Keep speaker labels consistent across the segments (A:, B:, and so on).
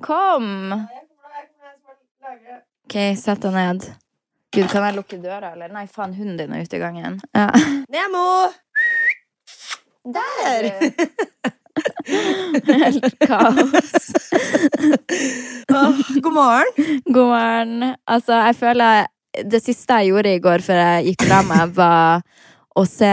A: Kom! OK, sett deg ned. Gud, kan jeg lukke døra, eller? Nei, faen, hunden din er ute i gangen. Ja.
B: Nemo! Der!
A: Helt kaos.
B: oh, god morgen.
A: God morgen. Altså, jeg føler Det siste jeg gjorde i går før jeg gikk fra meg, var å se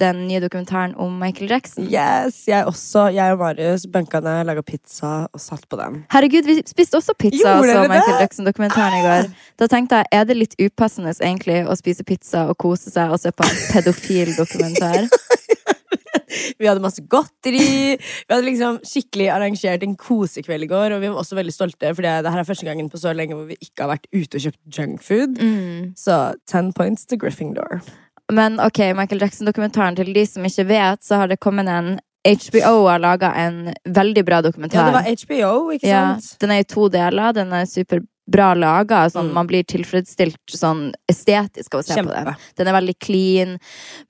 A: den nye dokumentaren om Michael Jackson.
B: Yes, jeg også. Jeg og Marius benka ned, laga pizza og satt på den.
A: Herregud, vi spiste også pizza og så? Michael Jackson-dokumentaren i går. Da tenkte jeg, er det litt upassende egentlig å spise pizza og kose seg og se på en pedofil dokumentar?
B: Vi hadde masse godteri. Vi hadde liksom skikkelig arrangert en kosekveld i går, og vi var også veldig stolte, for det her er første gangen på så lenge hvor vi ikke har vært ute og kjøpt junkfood.
A: Mm.
B: Så ten points to Gryffindor.
A: Men ok, Michael Jackson-dokumentaren, til de som ikke vet, så har det kommet en HBO har laga en veldig bra dokumentar.
B: Ja, det var HBO, ikke
A: Ja,
B: sant?
A: den er i to deler. Den er superbra laga. Sånn,
B: Mm.
A: Man blir tilfredsstilt sånn estetisk av å se på den. Den er veldig clean.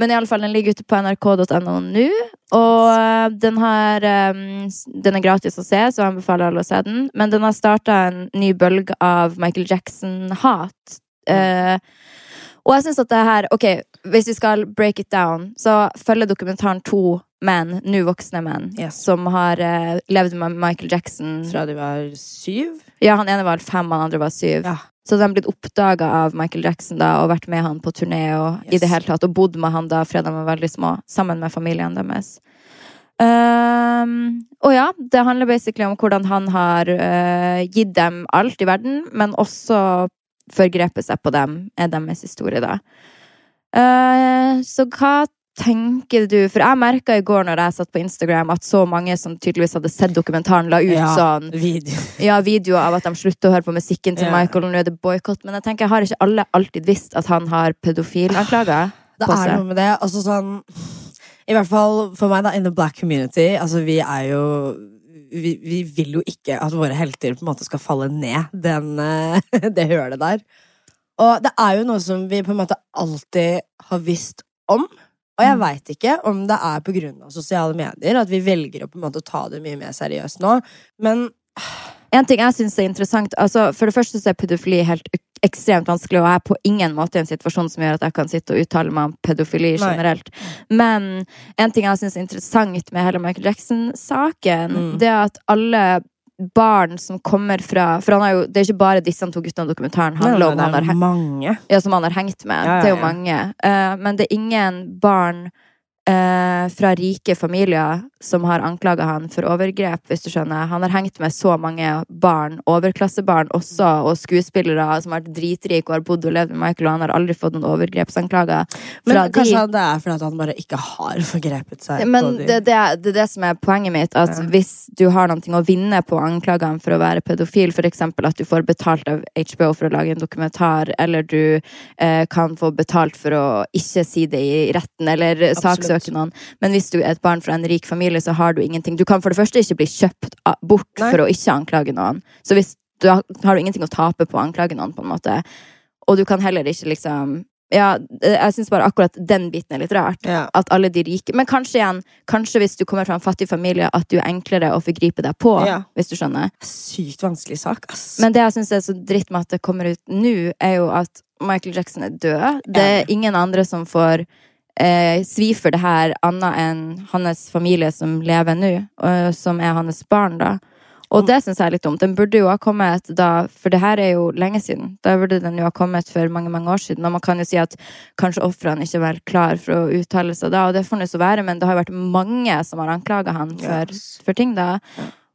A: Men i alle fall, den ligger ute på nrk.no nå. Og øh, den har um, Den er gratis å se, så jeg anbefaler alle å se den. Men den har starta en ny bølge av Michael Jackson-hat. Eh, og jeg syns at det her Ok, hvis vi skal break it down, så følger dokumentaren to menn, nå voksne menn,
B: Yes.
A: som har uh, levd med Michael Jackson
B: Fra de var syv.
A: ja, han ene var fem, han andre var syv.
B: Ja.
A: Så de har blitt oppdaga av Michael Jackson da, og vært med han på turné og i det hele tatt, og bodd med han da fra de var veldig små, sammen med familien deres. Um, og ja, det handler basically om hvordan han har uh, gitt dem alt i verden, men også forgrepet seg på dem, er deres historie, da. Uh, så hva tenker du For jeg merka i går når jeg satt på Instagram, at så mange som tydeligvis hadde sett dokumentaren, la ut
B: Ja,
A: sånn
B: video.
A: ja, videoer av at de slutter å høre på musikken til
B: Ja.
A: Michael, og nå er det boikott. Men jeg tenker, har ikke alle alltid visst at han har pedofilanklager
B: Det er noe med det. Altså sånn I hvert fall for meg, da, in the black community. Altså, vi er jo vi, vi vil jo ikke at våre helter på en måte skal falle ned den, eh, det hølet der. Og det er jo noe som vi på en måte alltid har visst om. Og jeg
A: Mm.
B: veit ikke om det er av sosiale medier at vi velger å på en måte ta det mye mer seriøst nå. Men
A: En ting jeg syns er interessant altså For det første så er pedofili helt ekstremt vanskelig, og jeg er på ingen måte i en situasjon som gjør at jeg kan sitte og uttale meg om pedofili
B: Nei.
A: generelt. Men en ting jeg syns er interessant med hele Michael Jackson-saken,
B: Mm.
A: det er at alle barn som kommer fra For har jo, det er ikke bare disse to guttene dokumentaren handler om. Han har
B: er.
A: Ja, som han har hengt med.
B: Ja, ja,
A: Det er jo mange. Uh, men det er ingen barn eh, fra rike familier som har anklaga han for overgrep, hvis du skjønner. Han har hengt med så mange barn, overklassebarn også, og skuespillere som har vært dritrike og har bodd og levd med Michael, og han har aldri fått noen overgrepsanklager
B: Men
A: fra de.
B: det er fordi han bare ikke har forgrepet seg
A: Men
B: på de.
A: det, det, det er det som er poenget mitt. At
B: Ja.
A: hvis du har noe å vinne på anklagene for å være pedofil, eksempel at du får betalt av HBO for å lage en dokumentar, eller du eh, kan få betalt for å ikke si det i retten, eller
B: Absolutt.
A: Saksøke noen. Men hvis du er et barn fra en rik familie, så har du ingenting. Du kan for det første ikke bli kjøpt bort
B: Nei.
A: for å ikke anklage noen. Så hvis du har, har du ingenting å tape på å anklage noen, på en måte. Og du kan heller ikke liksom Ja, jeg syns bare akkurat den biten er litt rart
B: ja.
A: at alle de rike Men kanskje igjen, kanskje hvis du kommer fra en fattig familie, at du er enklere å forgripe deg på.
B: Ja.
A: Hvis du skjønner.
B: Sykt vanskelig sak, ass.
A: Men det jeg syns er så dritt med at det kommer ut nå, er jo at Michael Jackson er død. Det er ingen andre som får eh, svi for det her, annet enn hans familie som lever nå, som er hans barn, da. Og det syns jeg er litt dumt. Den burde jo ha kommet da, for det her er jo lenge siden. Da burde den jo ha kommet for mange mange år siden. Og man kan jo si at kanskje ofrene ikke var klar for å uttale seg da, og det får nå så være, men det har jo vært mange som har anklaga han for, for ting, da.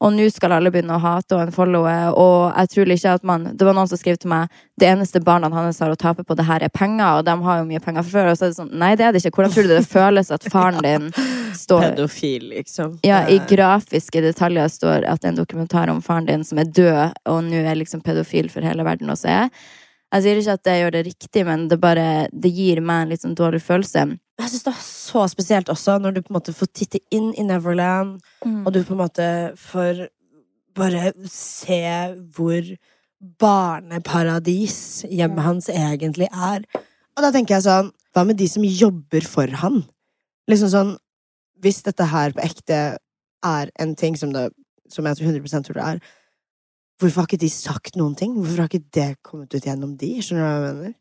A: Og nå skal alle begynne å hate og unfollowe, og jeg tror ikke at man Det var noen som skrev til meg det eneste barna hans har å tape på det her, er penger, og de har jo mye penger fra før. Og så er det sånn, nei, det er det ikke. Hvordan tror du det føles at faren din står
B: Pedofil, liksom.
A: ja, i
B: Eh,
A: grafiske detaljer står at det er en dokumentar om faren din som er død, og nå er liksom pedofil for hele verden å se. Jeg sier ikke at jeg gjør det riktig, men det bare Det gir meg en litt sånn dårlig følelse.
B: Jeg syns det er så spesielt også, når du på en måte får titte inn i Neverland, og du på en måte får bare se hvor barneparadis hjemmet hans egentlig er. Og da tenker jeg sånn Hva med de som jobber for han? Liksom sånn Hvis dette her på ekte er en ting som, det, som jeg 100 tror det er, Hvorfor har ikke de sagt noen ting? Hvorfor har ikke det kommet ut gjennom de? Skjønner du hva jeg mener?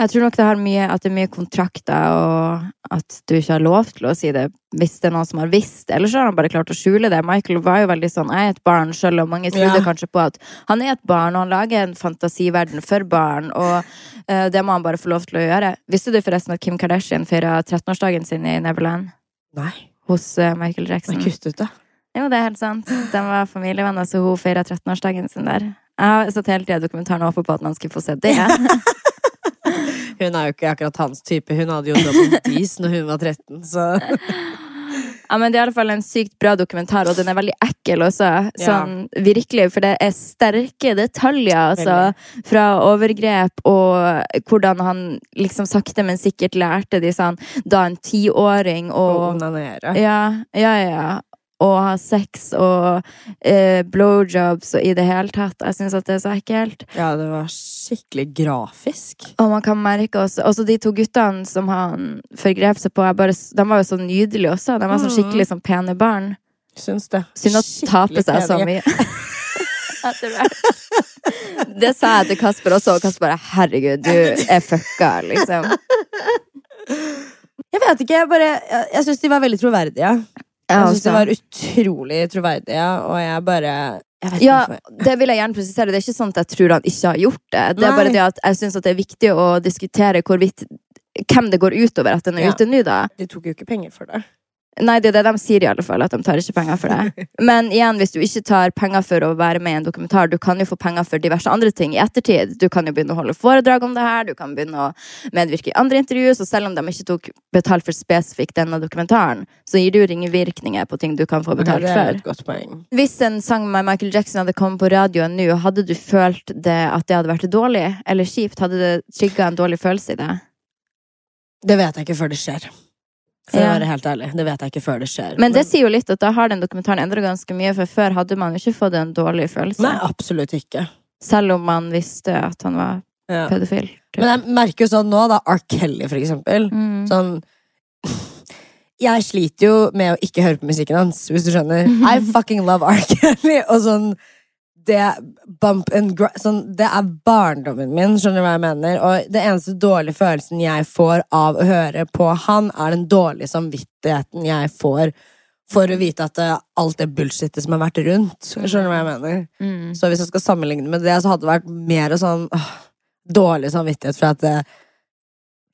A: Jeg tror nok det, har mye, at det er mye kontrakter, og at du ikke har lov til å si det hvis det er noen som har visst det. Eller så har han bare klart å skjule det. Michael var jo veldig sånn 'jeg er et barn sjøl', og mange trodde
B: Ja.
A: kanskje på at han er et barn, og han lager en fantasiverden for barn, og uh, det må han bare få lov til å gjøre. Visste du forresten at Kim Kardashian feira 13-årsdagen sin i Neverland
B: Nei.
A: hos uh, Michael Jackson?
B: Men kutt ut det.
A: Jo, det er helt sant. De var familievenner, så hun feira 13-årsdagen sin der. Jeg har satt hele tida dokumentaren og håpet på at man skulle få se det.
B: Hun er jo ikke akkurat hans type. Hun hadde jo på dis når hun var 13, så
A: Ja, men Det er i alle fall en sykt bra dokumentar, og den er veldig ekkel også. Sånn, Virkelig, For det er sterke detaljer altså, fra overgrep og hvordan han liksom sakte, men sikkert lærte de sånn da en tiåring
B: Å onanere.
A: Ja, ja, ja. Og ha sex og eh, blowjobs og i det hele tatt. Jeg syns at det er så ekkelt.
B: Ja, det var skikkelig grafisk.
A: Og man kan merke også Også de to guttene som han forgrep seg på, bare, de var jo så nydelige også. De var så
B: Mhm.
A: skikkelig sånn pene barn.
B: Syns det.
A: Synd å tape seg så mye. Etter hvert. Det sa jeg til Kasper også, og Kasper bare 'herregud, du er fucka', liksom.
B: Jeg vet ikke, jeg bare Jeg, jeg syns de var veldig troverdige. Jeg syns de var utrolig troverdige, og jeg bare jeg vet
A: Ja, det vil jeg gjerne presisere. Det er ikke sånn at jeg tror han ikke har gjort det. Det er
B: Nei.
A: bare det at jeg syns det er viktig å diskutere hvorvidt hvem det går utover at den er
B: Ja.
A: ute nå, da.
B: De tok jo ikke penger for det.
A: Nei, det er det de sier i alle fall, at de tar ikke penger for det. Men igjen, hvis du ikke tar penger for å være med i en dokumentar, du kan jo få penger for diverse andre ting i ettertid. Du kan jo begynne å holde foredrag om det her, du kan begynne å medvirke i andre intervjuer, så selv om de ikke tok betalt for spesifikt denne dokumentaren, så gir det jo ringvirkninger på ting du kan få betalt
B: det er
A: for.
B: et godt poeng.
A: Hvis en sang med Michael Jackson hadde kommet på radioen nå, hadde du følt det at det hadde vært dårlig eller kjipt? Hadde det trigga en dårlig følelse i deg?
B: Det vet jeg ikke før det skjer. For å være helt ærlig. Det vet jeg ikke før det skjer.
A: Men det sier jo litt at da har den dokumentaren endra ganske mye, for før hadde man jo ikke fått en dårlig følelse.
B: Nei, absolutt ikke.
A: Selv om man visste at han var
B: Ja.
A: pedofil.
B: Men jeg merker jo sånn nå, da, R. Kelly for eksempel.
A: Mm.
B: Sånn Jeg sliter jo med å ikke høre på musikken hans, hvis du skjønner. I fucking love R. Kelly. Og sånn det, bump and gr sånn, det er barndommen min, skjønner du hva jeg mener? Og det eneste dårlige følelsen jeg får av å høre på han, er den dårlige samvittigheten jeg får for å vite at eh, alt det bullshitet som har vært rundt. Skjønner du hva jeg mener?
A: Mm.
B: Så hvis jeg skal sammenligne med det, så hadde det vært mer sånn åh, dårlig samvittighet for at eh,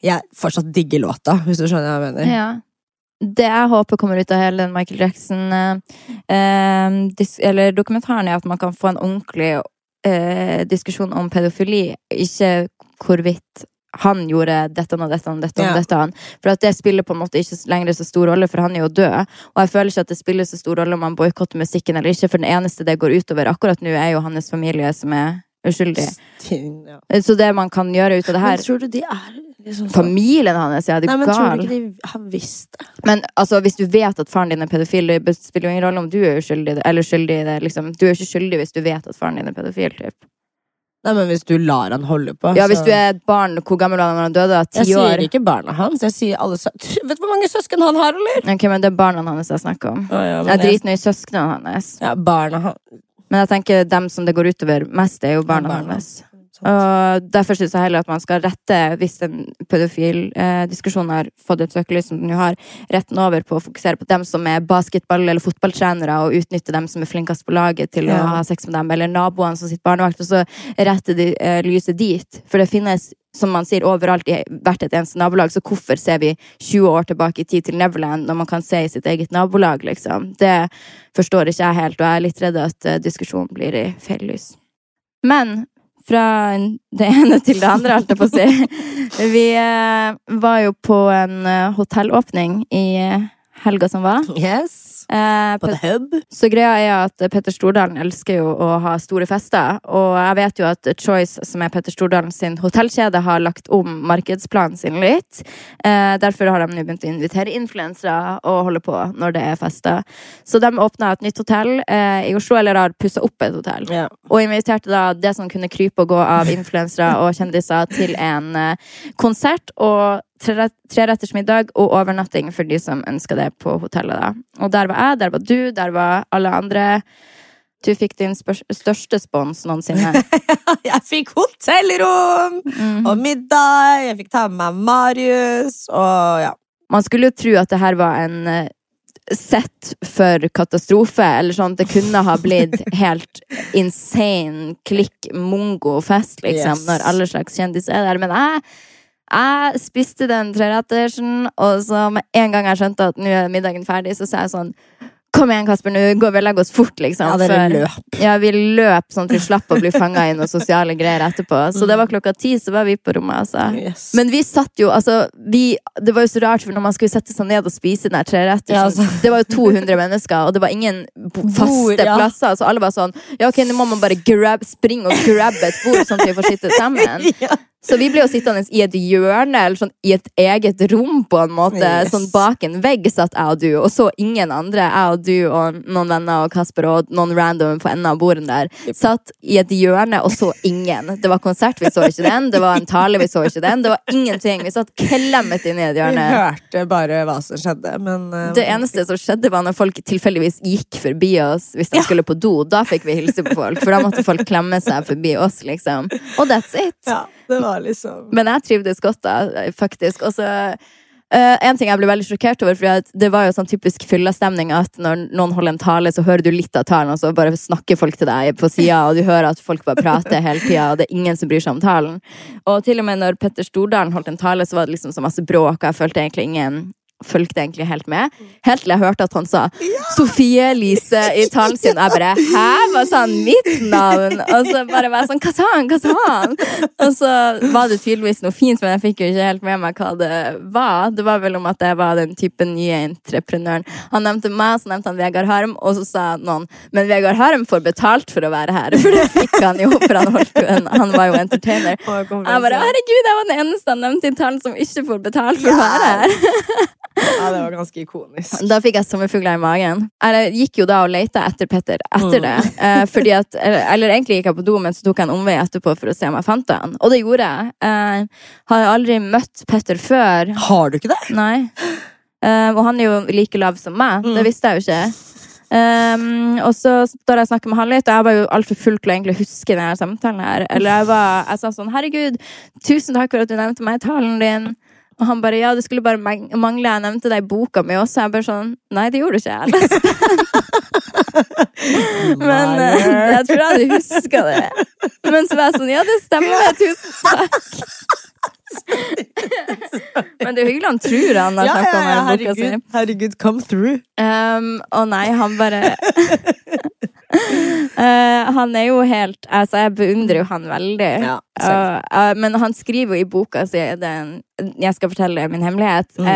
B: jeg fortsatt digger låta, hvis du skjønner hva jeg mener.
A: Ja. Det jeg håper kommer ut av hele den Michael Jackson eh, eh, dis Eller dokumentaren, er at man kan få en ordentlig eh, diskusjon om pedofili. Ikke hvorvidt han gjorde dette og dette og dette. og
B: Ja.
A: dette. For at det spiller på en måte ikke lenger så stor rolle, for han er jo død. Og jeg føler ikke at det spiller så stor rolle om man boikotter musikken eller ikke, for den eneste det går utover akkurat nå, er jo hans familie som er uskyldig.
B: Stin, ja.
A: Så det man kan gjøre ut av det her Men
B: tror du de er sånn-
A: Familien hans, ja, det
B: Nei, men tror du ikke de har visst det?
A: Men altså, hvis du vet at faren din er pedofil, det spiller jo ingen rolle om du er uskyldig eller skyldig i det. Liksom. Du er ikke skyldig hvis du vet at faren din er pedofil. Typ.
B: Nei, men hvis du lar han holde på
A: Ja, hvis
B: så-
A: du er et barn, hvor gammel var han da han døde?
B: Jeg
A: Ti år?
B: sier ikke barna hans, jeg sier alle sø Vet du hvor mange søsken han har, eller?
A: Ok, men det er barna hans jeg snakker om.
B: Oh, ja,
A: Jeg er dritnøy i søsknene hans.
B: Ja, barna han...
A: Men jeg tenker dem som det går utover mest, er jo barna
B: Ja, barna.
A: hans. Og derfor syns jeg heller at man skal rette, hvis en pedofil-diskusjon har fått et søkelys som den jo har, retten over på å fokusere på dem som er basketball- eller fotballtrenere, og utnytte dem som er flinkest på laget til
B: Ja.
A: å ha sex med dem, eller naboene som sitter barnevakt, og så rette de, eh, lyset dit. For det finnes, som man sier, overalt i hvert et eneste nabolag, så hvorfor ser vi 20 år tilbake i tid til Neverland når man kan se i sitt eget nabolag, liksom? Det forstår ikke jeg helt, og jeg er litt redd at eh, diskusjonen blir i feil lys. Men fra det ene til det andre, holdt jeg på å si. Vi eh, var jo på en eh, hotellåpning i eh, helga som var.
B: Yes.
A: Eh,
B: På The Hub.
A: så greia er at Petter Stordalen elsker jo å ha store fester, og jeg vet jo at Choice, som er Petter Stordalen sin hotellkjede, har lagt om markedsplanen sin litt. Eh, derfor har de nå begynt å invitere influensere og holde på når det er fester. Så de åpna et nytt hotell eh, i Oslo, eller har pussa opp et hotell.
B: Yeah.
A: Og inviterte da det som kunne krype og gå av influensere og kjendiser til en eh, konsert og treretters middag og overnatting for de som ønska det på hotellet. da. Og der var jeg, der var du, der var alle andre. Du fikk din største spons noensinne.
B: Jeg fikk hotellrom
A: Mm.
B: og middag, jeg fikk ta med meg Marius, og ja.
A: Man skulle jo tro at det her var en eh, sett for katastrofe, eller sånn. Det kunne ha blitt helt insane klikk mongo-fest, liksom,
B: Yes.
A: når alle slags kjendiser er der. Men jeg, jeg spiste den trerettersen, og så med en gang jeg skjønte at nå er middagen ferdig, så sa jeg sånn Kom igjen, Kasper, nå går vi og legger oss fort, liksom.
B: Ja, dere løp.
A: Ja, vi løp sånn at vi slapp å bli fanga i noen sosiale greier etterpå. Så det var klokka ti, så var vi på rommet, altså.
B: Yes.
A: Men vi satt jo, altså vi, Det var jo så rart, for når man skulle sette seg ned og spise den der trerettersen
B: Ja, altså.
A: Det var jo 200 mennesker, og det var ingen faste
B: Bord, ja.
A: plasser. Så alle var sånn Ja, ok, nå må man bare grab, springe og grabbe et bord, sånn at vi får sitte sammen.
B: ja.
A: Så vi ble jo sittende i et hjørne, eller sånn i et eget rom, på en måte.
B: Yes.
A: Sånn bak en vegg satt jeg og du, og så ingen andre. Jeg og du og noen venner og Kasper og noen random på enden av bordet der. Satt i et hjørne og så ingen. Det var konsert, vi så ikke den. Det var en tale, vi så ikke den. Det var ingenting. Vi satt klemmet inn i et hjørne.
B: Vi hørte bare hva som skjedde, men uh,
A: Det eneste som skjedde, var når folk tilfeldigvis gikk forbi oss hvis de skulle på do. Da fikk vi hilse på folk, for da måtte folk klemme seg forbi oss, liksom. Og that's it.
B: Ja, det var liksom
A: Men jeg trivdes godt da, faktisk. Og så Uh, en ting jeg ble veldig sjokkert over, for det var jo sånn typisk fyllastemning at når noen holder en tale, så hører du litt av talen, og så bare snakker folk til deg på sida, og du hører at folk bare prater hele tida, og det er ingen som bryr seg om talen. Og til og med når Petter Stordalen holdt en tale, så var det liksom så masse bråk, og jeg følte egentlig ingen fulgte egentlig helt med. Helt til jeg hørte at han sa Sofie Elise i talen sin. Jeg bare Hæ? Hva sa han mitt navn? Og så bare var jeg sånn Hva sa han? Hva sa han? Og så var det tydeligvis noe fint, men jeg fikk jo ikke helt med meg hva det var. Det var vel om at jeg var den type nye entreprenøren. Han nevnte meg, så nevnte han Vegard Harm, og så sa noen Men Vegard Harm får betalt for å være her. For det fikk han jo, for han, holdt han var jo entertainer.
B: Jeg
A: bare, herregud, jeg var den eneste han nevnte i talen som ikke får betalt for å være her.
B: Ja, det var ganske ikonisk.
A: Da fikk jeg sommerfugler i magen. Jeg gikk jo da og leita etter Petter etter det. Eh, fordi at, eller, eller egentlig gikk jeg på do, men så tok jeg en omvei etterpå for å se om jeg fant han. Og det gjorde jeg. Eh, har aldri møtt Petter før.
B: Har du ikke det?
A: Nei. Eh, og han er jo like lav som meg. Det visste jeg jo ikke. Um, og så står jeg og snakker med han litt, og jeg var jo altfor full til å egentlig huske denne samtalen. her Eller jeg var jeg sa sånn 'Herregud, tusen takk for at du nevnte meg i talen din'. Og han bare 'Ja, det skulle bare mang- mangle jeg nevnte deg i boka mi også'. Jeg bare sånn 'Nei, det gjorde du ikke. Jeg leste. Men uh, jeg tror jeg hadde huska det. Men så var jeg sånn 'Ja, det stemmer. Tusen takk'. Men det er jo hyggelig han tror han har snakka
B: ja,
A: om
B: ja,
A: den boka si.
B: herregud, come through.
A: Um, å nei, han bare Eh, Han er jo helt Altså, jeg beundrer jo han veldig.
B: Ja.
A: Uh, uh, men han skriver jo i boka si den, Jeg skal fortelle min hemmelighet.
B: Mm.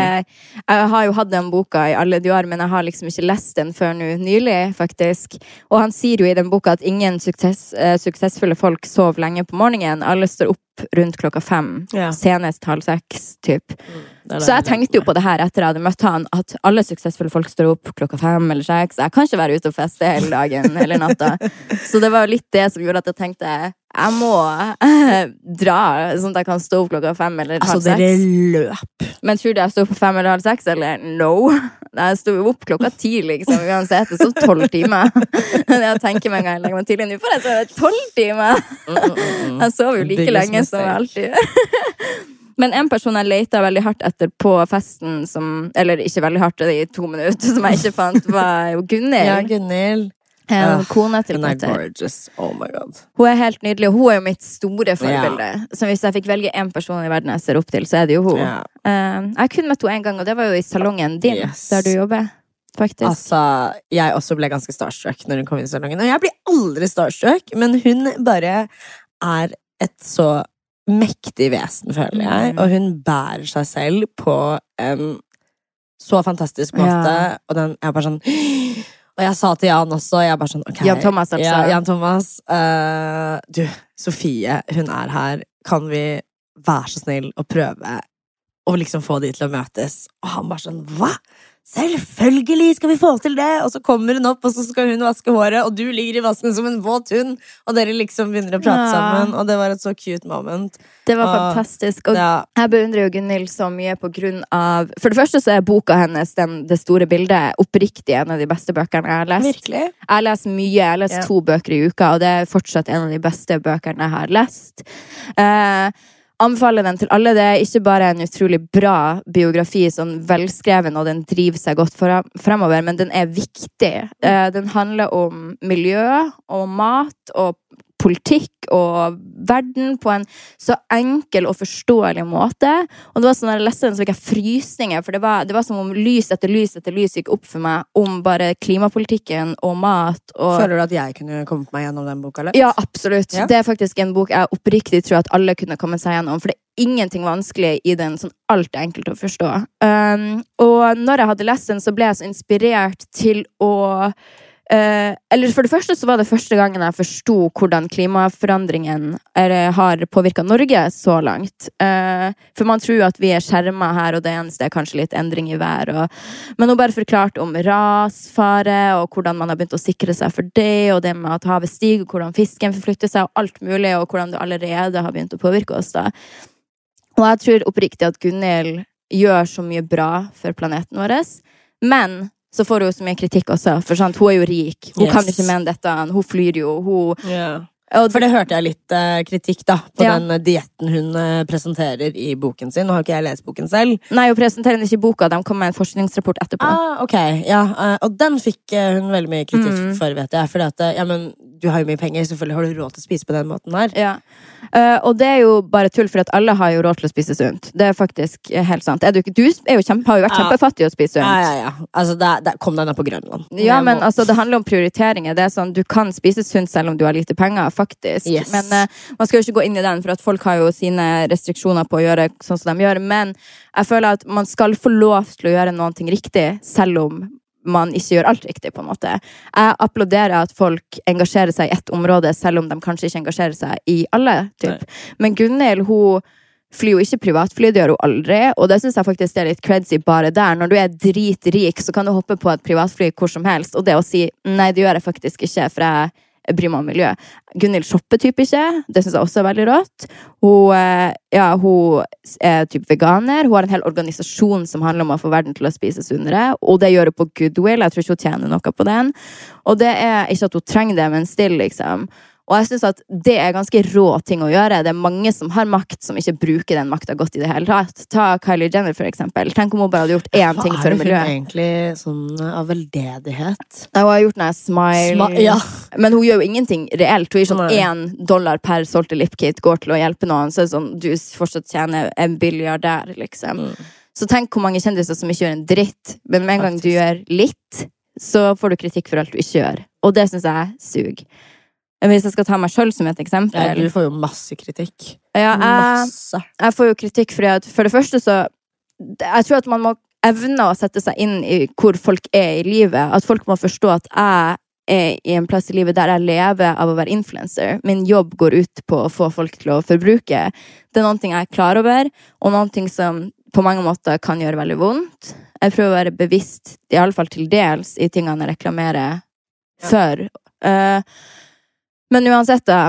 A: Jeg har jo hatt den boka i alle de år, men jeg har liksom ikke lest den før nå nylig, faktisk. Og han sier jo i den boka at ingen suksess, suksessfulle folk sover lenge på morgenen. Alle står opp rundt klokka fem.
B: Ja.
A: Senest halv seks, typ.
B: Det
A: Så jeg tenkte jo på det her etter jeg hadde møtt han, at alle suksessfulle folk står opp klokka fem eller seks. Jeg kan ikke være ute og feste hele dagen eller natta. Så det var litt det som gjorde at jeg tenkte jeg må eh, dra, sånn at jeg kan stå opp klokka fem eller halv
B: Altså,
A: halv
B: dere løp.
A: Men tror du jeg sto opp fem eller halv seks, eller no? Jeg sto opp klokka ti, liksom, uansett. Det sto tolv timer. Jeg tenker meg en gang jeg legger meg tidlig nå, for jeg sover tolv timer! Jeg sover jo like lenge som jeg alltid gjør. Men en person jeg leita veldig hardt etter på festen, som Eller ikke veldig hardt, i to minutter, som jeg ikke fant, var jo
B: Ja,
A: Gunhild.
B: Gunhild.
A: Eh,
B: Ja,
A: Kona til
B: Hun er gorgeous. Oh my god.
A: Hun er helt nydelig, og hun er jo mitt store forbilde. Så hvis jeg fikk velge én person i verden jeg ser opp til, så er det jo hun.
B: Yeah.
A: Uh, jeg har kun møtt henne én gang, og det var jo i salongen din,
B: Yes.
A: der du jobber. Faktisk.
B: Altså, jeg også ble ganske starstruck når hun kom inn i salongen. Og jeg blir aldri starstruck, men hun bare er et så mektig vesen, føler jeg.
A: Mm.
B: Og hun bærer seg selv på en så fantastisk måte.
A: Ja.
B: Og den er bare sånn Og jeg sa til Jan også, jeg bare sånn okay,
A: Jan Thomas, altså.
B: Ja, Jan Thomas. uh, du, Sofie, hun er her. Kan vi være så snill å prøve å liksom få de til å møtes? Og han bare sånn hva? Selvfølgelig skal vi få til det! Og så kommer hun opp, og så skal hun vaske håret, og du ligger i vasken som en våt hund, og dere liksom begynner å prate
A: Ja.
B: sammen, og det var et så cute moment.
A: Det var
B: og,
A: fantastisk. Og
B: Ja.
A: jeg beundrer jo Gunhild så mye på grunn av For det første så er boka hennes, den, Det store bildet, oppriktig en av de beste bøkene jeg har lest.
B: Virkelig.
A: Jeg leser mye. Jeg lest
B: Ja.
A: to bøker i uka, og det er fortsatt en av de beste bøkene jeg har lest. Eh, anbefaler den til alle. Det er ikke bare en utrolig bra biografi, sånn velskreven, og den driver seg godt fremover, men den er viktig. Eh, den handler om miljø og mat og politikk og verden på en så enkel og forståelig måte. Og det var sånn, når jeg leste den, så fikk jeg frysninger, for det var, det var som om lys etter lys etter lys gikk opp for meg om bare klimapolitikken og mat. Og,
B: Føler du at jeg kunne kommet meg gjennom den boka? Eller?
A: ja, absolutt.
B: Ja.
A: Det er faktisk en bok jeg oppriktig tror at alle kunne komme seg gjennom. For det ingenting vanskelig i den. Sånn alt er enkelt å forstå. Um, og når jeg hadde lest den, så ble jeg så inspirert til å eh, eller For det første så var det første gangen jeg forsto hvordan klimaforandringen er, har påvirka Norge så langt. Uh, for man tror at vi er skjerma her, og det eneste er kanskje litt endring i vær. Men hun bare forklarte om rasfare, og hvordan man har begynt å sikre seg for det, og det med at havet stiger, hvordan fisken forflytter seg, og alt mulig, og hvordan det allerede har begynt å påvirke oss. da. Og jeg tror oppriktig at Gunhild gjør så mye bra for planeten vår. Men så får hun så mye kritikk også, for sant, hun er jo rik. Hun
B: Yes.
A: kan ikke mene dette. Hun flyr jo. Hun,
B: Ja.
A: Og,
B: For det hørte jeg litt eh, kritikk da på
A: Ja.
B: den eh, dietten hun eh, presenterer i boken sin. Nå har ikke jeg lest boken selv.
A: nei, hun presenterer den ikke i boka. De kommer med en forskningsrapport etterpå.
B: Ah, ok, ja, Og den fikk hun veldig mye kritikk
A: Mm.
B: for, vet jeg. Fordi at, ja, men du har jo mye penger, selvfølgelig har du råd til å spise på den måten her.
A: Ja. Uh, og det er jo bare tull, for at alle har jo råd til å spise sunt. Det er faktisk helt sant. Er du, du er jo kjempe, har jo vært
B: Ja.
A: kjempefattig å spise sunt.
B: Ja, ja, ja. Altså, det, det, kom deg ned på Grønland.
A: Ja, men altså, det handler om prioriteringer. Det er sånn, Du kan spise sunt selv om du har lite penger, faktisk.
B: Yes.
A: Men uh, Man skal jo ikke gå inn i den, for at folk har jo sine restriksjoner på å gjøre sånn som de gjør. Men jeg føler at man skal få lov til å gjøre noe riktig, selv om man ikke gjør alt riktig. på en måte. Jeg applauderer at folk engasjerer seg i ett område, selv om de kanskje ikke engasjerer seg i alle. Typ. Men Gunhild hun flyr jo ikke privatfly, det gjør hun aldri. Og det syns jeg faktisk det er litt creds i bare der. Når du er dritrik, så kan du hoppe på et privatfly hvor som helst. Og det å si nei, det gjør jeg faktisk ikke, for jeg bryr meg om miljø. Gunhild shopper typ ikke. Det syns jeg også er veldig rått. Hun, eh, ja, hun er typ veganer. Hun har en hel organisasjon som handler om å få verden til å spise sunnere. Og det gjør hun på goodwill. Jeg tror ikke hun tjener noe på den. Og det er ikke at hun trenger det, men still, liksom. Og jeg synes at det er ganske rå ting å gjøre. Det er mange som har makt, som ikke bruker den makta godt i det hele tatt. Ta Kylie Jenner, for eksempel. Tenk om hun bare hadde gjort én ting for miljøet.
B: Hva er hun egentlig sånn eh, av veldedighet?
A: Nei, Hun har gjort den smile
B: Sma ja.
A: Men hun gjør jo ingenting reelt. Hun gir sånn én dollar per solgte lipkit går til å hjelpe noen. Så er det sånn, du fortsatt tjener en milliardær, liksom.
B: Mm.
A: Så tenk hvor mange kjendiser som ikke gjør en dritt. Men med en gang du gjør litt, så får du kritikk for alt du ikke gjør. Og det syns jeg suger. Hvis jeg skal ta meg sjøl som et
B: ja,
A: eksempel
B: Du får jo masse kritikk.
A: ja, jeg,
B: Masse.
A: jeg får jo kritikk fordi at for det første så Jeg tror at man må evne å sette seg inn i hvor folk er i livet. At folk må forstå at jeg er i en plass i livet der jeg lever av å være influencer. Min jobb går ut på å få folk til å forbruke. Det er noe jeg er klar over, og noe som på mange måter kan gjøre veldig vondt. Jeg prøver å være bevisst, iallfall til dels, i tingene jeg reklamerer for. Eh, men uansett, da.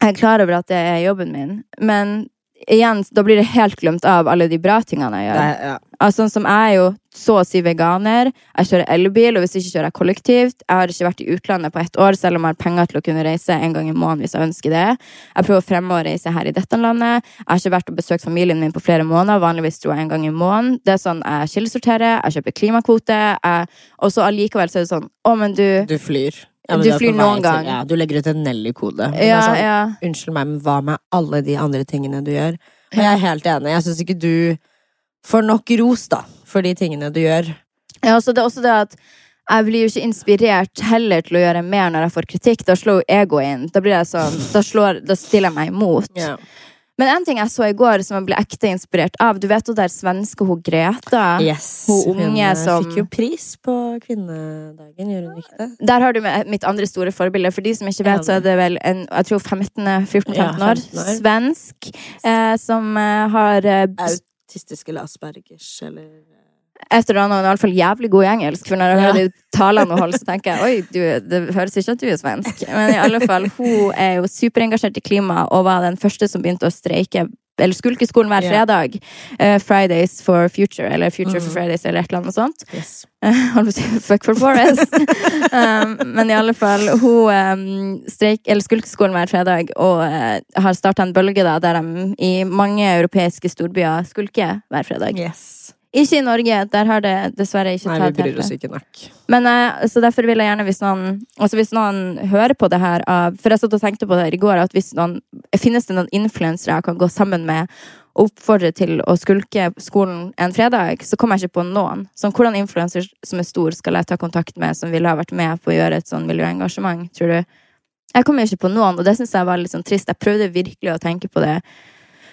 A: Jeg er klar over at det er jobben min, men igjen, da blir det helt glemt av alle de bra tingene jeg gjør.
B: Nei, ja.
A: Altså, sånn som jeg er jo så å si veganer. Jeg kjører elbil, og hvis ikke kjører jeg kollektivt. Jeg har ikke vært i utlandet på ett år, selv om jeg har penger til å kunne reise en gang i måneden hvis jeg ønsker det. Jeg prøver å fremme å reise her i dette landet. Jeg har ikke vært og besøkt familien min på flere måneder. Vanligvis dro jeg en gang i måneden. Det er sånn, Jeg kildesorterer, jeg kjøper klimakvote, jeg... og så allikevel så er det sånn Å, men du
B: Du flyr. Ja,
A: Du flyr
B: noen
A: noen
B: til-
A: gang.
B: Ja, du legger ut en Nelly-kode.
A: Ja,
B: sånn,
A: ja.
B: Unnskyld meg, men hva med alle de andre tingene du gjør? Og jeg er helt enig. Jeg syns ikke du får nok ros, da, for de tingene du gjør.
A: Ja, så det er også det at jeg blir jo ikke inspirert heller til å gjøre mer når jeg får kritikk. Da slår jo egoet inn. Da sånn, da, slår, da stiller jeg meg imot. Men en ting jeg så i går som jeg ble ekte inspirert av Du vet hun der svenske hun Greta?
B: Yes.
A: Hun unge
B: hun
A: som-
B: fikk jo pris på kvinnedagen, gjør hun ikke det?
A: Der har du mitt andre store forbilde. For de som ikke vet, så er det vel en jeg tror 15, 14-15
B: Ja,
A: år.
B: 15 år.
A: Svensk. Eh, som eh, har eh,
B: Autistisk eller aspergers, eller
A: et eller annet, hun er iallfall jævlig god i engelsk. For når jeg
B: Ja.
A: hører de talene hun holder, så tenker jeg oi, du, det høres ikke at du er svensk. Men i alle fall, hun er jo superengasjert i klima og var den første som begynte å streike eller skulke skolen hver
B: Ja.
A: fredag. Eh, Fridays for Future, eller Future for
B: Mm.
A: Fridays, eller et eller annet sånt.
B: Yes.
A: Si fuck for Forest. um, men i alle fall, hun um, streik, eller skulker skolen hver fredag og uh, har starta en bølge da, der de i mange europeiske storbyer skulker hver fredag.
B: yes.
A: Ikke i Norge, der har det dessverre ikke tatt.
B: Nei, vi bryr oss ikke nok.
A: Men eh, så derfor vil jeg gjerne, hvis noen Altså hvis noen hører på det her av For jeg satt og tenkte på det i går, at hvis noen Finnes det noen influensere jeg kan gå sammen med og oppfordre til å skulke skolen en fredag, så kommer jeg ikke på noen. Så hvordan influenser som er stor, skal jeg ta kontakt med, som ville ha vært med på å gjøre et sånn miljøengasjement, tror du? Jeg kommer ikke på noen, og det syns jeg var litt sånn trist. Jeg prøvde virkelig å tenke på det.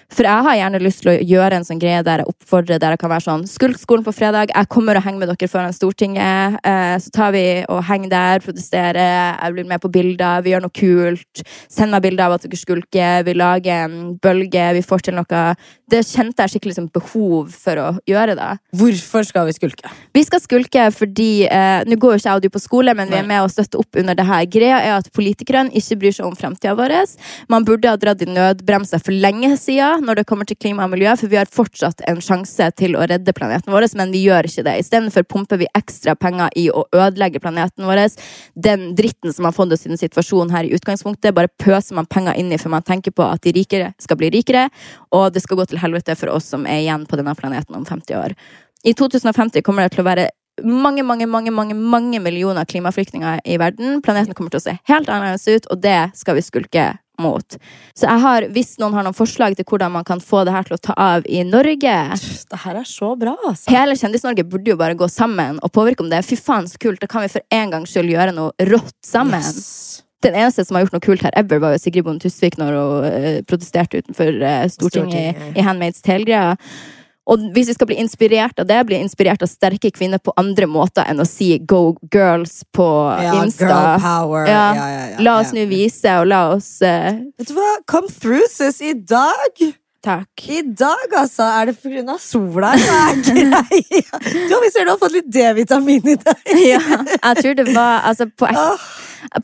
A: For jeg har gjerne lyst til å gjøre en sånn greie der jeg oppfordrer, der jeg kan være sånn Skulk skolen på fredag, jeg kommer og henger med dere foran Stortinget. Eh, så tar vi og henger der, protesterer, jeg blir med på bilder, vi gjør noe kult. Send meg bilder av at dere skulker, vi lager en bølge, vi får til noe. Det kjente jeg skikkelig som behov for å gjøre, det.
B: Hvorfor skal vi skulke?
A: Vi skal skulke fordi eh, Nå går jo ikke jeg og du på skole, men vi er med og støtter opp under det her. Greia er at politikerne ikke bryr seg om framtida vår. Man burde ha dratt i nødbremse for lenge siden når det kommer til klima og miljø, for vi har fortsatt en sjanse til å redde planeten vår, men vi gjør ikke det. Istedenfor pumper vi ekstra penger i å ødelegge planeten vår. Den dritten som har fått oss i den situasjonen her i utgangspunktet, bare pøser man penger inn i for man tenker på at de rikere skal bli rikere, og det skal gå til helvete for oss som er igjen på denne planeten om 50 år. I 2050 kommer det til å være mange, mange, mange, mange, mange millioner klimaflyktninger i verden. Planeten kommer til å se helt annerledes ut, og det skal vi skulke mot. Så jeg har, hvis noen har noen forslag til hvordan man kan få det her til å ta av i Norge
B: Det her er så bra, altså.
A: Hele Kjendis-Norge burde jo bare gå sammen og påvirke om det. Fy faen, så kult. Da kan vi for en gangs skyld gjøre noe rått sammen.
B: Yes.
A: Den eneste som har gjort noe kult her ever, var jo Sigrid Bonde Tusvik når hun eh, protesterte utenfor eh, Stortinget i, i Handmaid's Tale-greia. Og hvis vi skal bli inspirert av det, bli inspirert av sterke kvinner på andre måter enn å si 'go girls' på
B: Ja,
A: Insta.
B: girl power.
A: Ja.
B: Ja, ja, ja,
A: La oss
B: ja.
A: nå vise, og la oss uh...
B: Vet du hva? Come through, sis. I dag
A: Takk.
B: I dag, altså, er det pga. sola. Det er. Du, har visst fått litt D-vitamin i deg.
A: Ja, jeg tror det var altså, på,
B: Åh,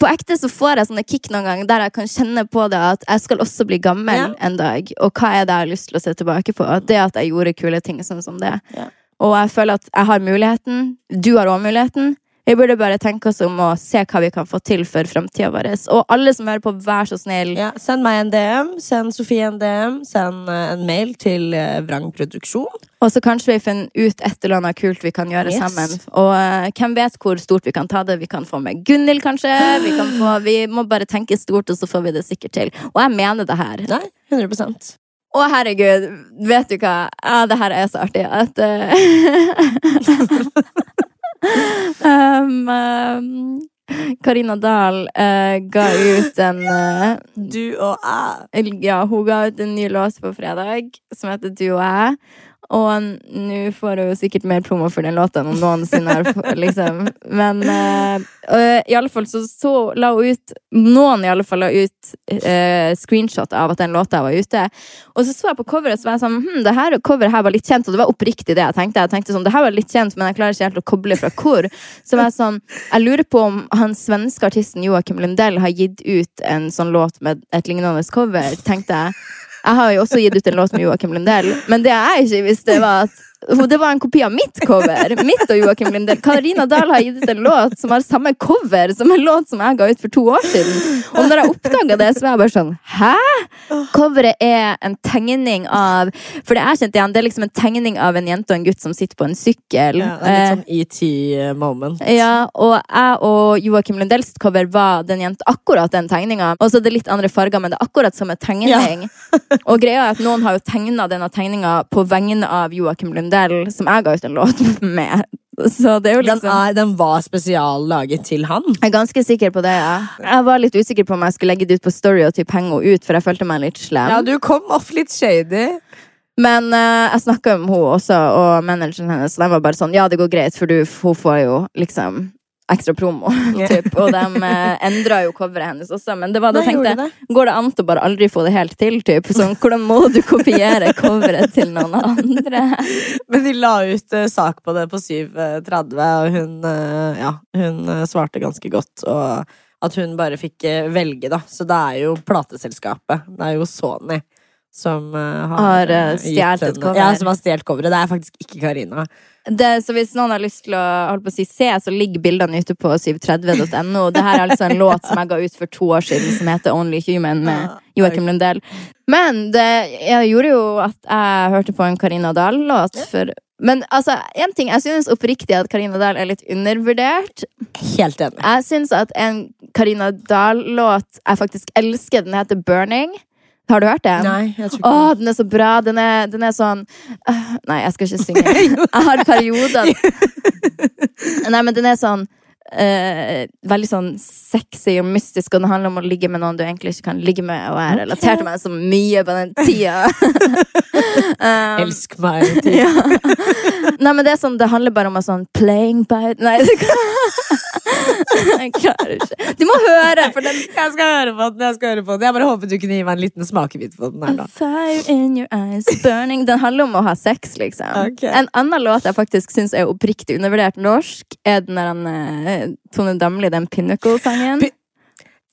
A: på ekte så får jeg sånne kick noen ganger der jeg kan kjenne på det at jeg skal også bli gammel
B: Ja.
A: en dag. Og hva er det jeg har lyst til å se tilbake på? Det at jeg gjorde kule ting sånn som det.
B: Ja.
A: Og jeg føler at jeg har muligheten. Du har òg muligheten. Vi burde bare tenke oss om å se hva vi kan få til for framtida vår. Og alle som hører på, vær så snill.
B: ja, send meg en DM, send Sofie en DM, send eh, en mail til eh, Vrang Produksjon.
A: Og så kanskje vi finner ut et eller annet kult vi kan gjøre
B: Yes.
A: sammen. Og uh, hvem vet hvor stort vi kan ta det. Vi kan få med Gunhild, kanskje. Vi, kan få, vi må bare tenke stort, og så får vi det sikkert til. Og jeg mener det her.
B: Nei, 100%
A: Å, herregud, vet du hva? Ja, det her er så artig at eh, um, um, Karina Dahl uh, ga ut en uh,
B: Du og jeg.
A: Ja, hun ga ut en ny låt på fredag som heter Du og jeg. Og nå får hun sikkert mer promo for den låta enn hun noensinne har liksom. Men uh, iallfall i alle fall så, så la hun ut Noen i alle fall la ut uh, screenshot av at den låta var ute. Og så så jeg på coveret så var jeg sånn hm, det her coveret her var litt kjent, og det var oppriktig det jeg tenkte. Jeg tenkte sånn, det her var litt kjent, men jeg klarer ikke helt å koble fra hvor. Så var jeg sånn, jeg lurer på om han svenske artisten Joakim Lundell har gitt ut en sånn låt med et lignende cover, tenkte jeg. Jeg har jo også gitt ut en låt med Joakim Lundell, men det jeg ikke visste, var at det var en kopi av mitt cover. Mitt og Joakim Lindell. Karina Dahl har gitt ut en låt som har samme cover som en låt som jeg ga ut for to år siden. Og når jeg oppdaga det, så var jeg bare sånn Hæ?! Coveret er en tegning av For det er kjent igjen, det er liksom en tegning av en jente og en gutt som sitter på en sykkel.
B: Ja, det er litt sånn ET-moment.
A: Eh, ja, og jeg og Joakim Lundells cover var den jente, akkurat den tegninga. Og så er det litt andre farger, men det er akkurat samme tegning. og greia er at noen har jo tegna denne tegninga på vegne av Joakim Lundell, som jeg ga ut en låt med. Så det er jo
B: Den,
A: liksom
B: er, den var spesiallaget til han.
A: jeg er ganske sikker på det, ja. Jeg var litt usikker på om jeg skulle legge det ut på Story og typ henge henne ut, for jeg følte meg litt slem.
B: Ja, du kom off litt shady.
A: Men uh, jeg snakka med henne også, og manageren hennes, og de var bare sånn Ja, det går greit, for du, hun får jo liksom ekstra promo, typ. Og de eh, endra jo coveret hennes også. Men det var da
B: Nei,
A: tenkte jeg, går det an til å bare aldri få det helt til, typ? Sånn, hvordan må du kopiere coveret til noen andre?
B: Men de la ut uh, sak på det på 7.30, og hun, uh, ja, hun uh, svarte ganske godt. Og at hun bare fikk eh, velge, da. Så det er jo plateselskapet. Det er jo Sony. Som eh, har,
A: Har, eh,
B: eh,
A: stjålet et.
B: Ja, som har stjålet coveret. Det er faktisk ikke Karina.
A: Det, så hvis noen har lyst til å å si, se, så ligger bildene ute på 730.no. Det her er altså en låt som jeg ga ut for to år siden, som heter Only Human med Joakim Lundell. Men det gjorde jo at jeg hørte på en Karina Dahl-låt. Men altså, en ting, jeg synes oppriktig at Karina Dahl er litt undervurdert.
B: Helt enig.
A: Jeg synes at en Karina Dahl-låt jeg faktisk elsker, den heter Burning. Har du hørt den?
B: Nei, jeg tror ikke Åh,
A: den er så bra. Den er, den er sånn øh, Nei, jeg skal ikke synge. Jeg har perioder Nei, men den er sånn øh, Veldig sånn sexy og mystisk, og den handler om å ligge med noen du egentlig ikke kan ligge med. Og jeg relaterte meg så mye på den tida. um,
B: Elsk meg.
A: ja. Nei, men det er sånn Det handler bare om å sånn Playing by Nei, det kan... jeg klarer ikke. Du må høre, for den
B: Jeg skal høre på den. Jeg skal høre på den Jeg bare håpet du kunne gi meg en liten smakebit på den. her da
A: Fire in your eyes burning Den handler om å ha sex, liksom.
B: Okay.
A: En annen låt jeg faktisk syns er oppriktig undervurdert norsk, er den der eh, Tone Damli, den Pinnacle-sangen.
B: Pi-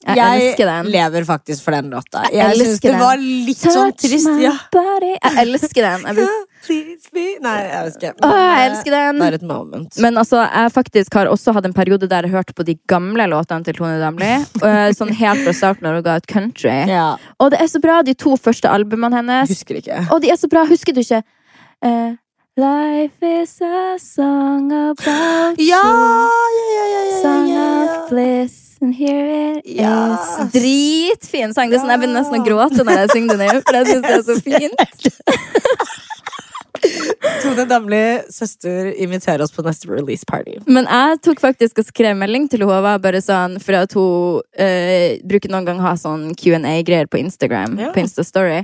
A: Jeg,
B: Jeg
A: elsker den.
B: lever faktisk for den låta.
A: Jeg
B: Jeg syns det var litt sånn trist. Ja.
A: Jeg elsker den. Jeg, blir-
B: Please be Nei, jeg.
A: Åh, jeg elsker den.
B: Det er et moment.
A: Men altså, jeg faktisk har også hatt en periode der jeg hørte på de gamle låtene til Tone Damli. eh, Sånn helt fra starten når hun ga ut country.
B: ja,
A: Og det er så bra, de to første albumene hennes.
B: husker ikke.
A: Og de er så bra. Husker du ikke? Uh, Life is a song about
B: Ja,
A: you.
B: ja, ja, ja, ja, ja, Song
A: of bliss, and here it
B: Ja.
A: is. Dritfin sang. Det er sånn, jeg begynner nesten å gråte når jeg synger den. For jeg synes det er så fint.
B: Tone Damli, søster, inviterer oss på neste release party.
A: Men jeg tok faktisk og skrev melding til henne. Bare sånn, for at hun eh, bruker noen gang å ha sånn Q&A-greier på Instagram.
B: Ja.
A: På Instastory.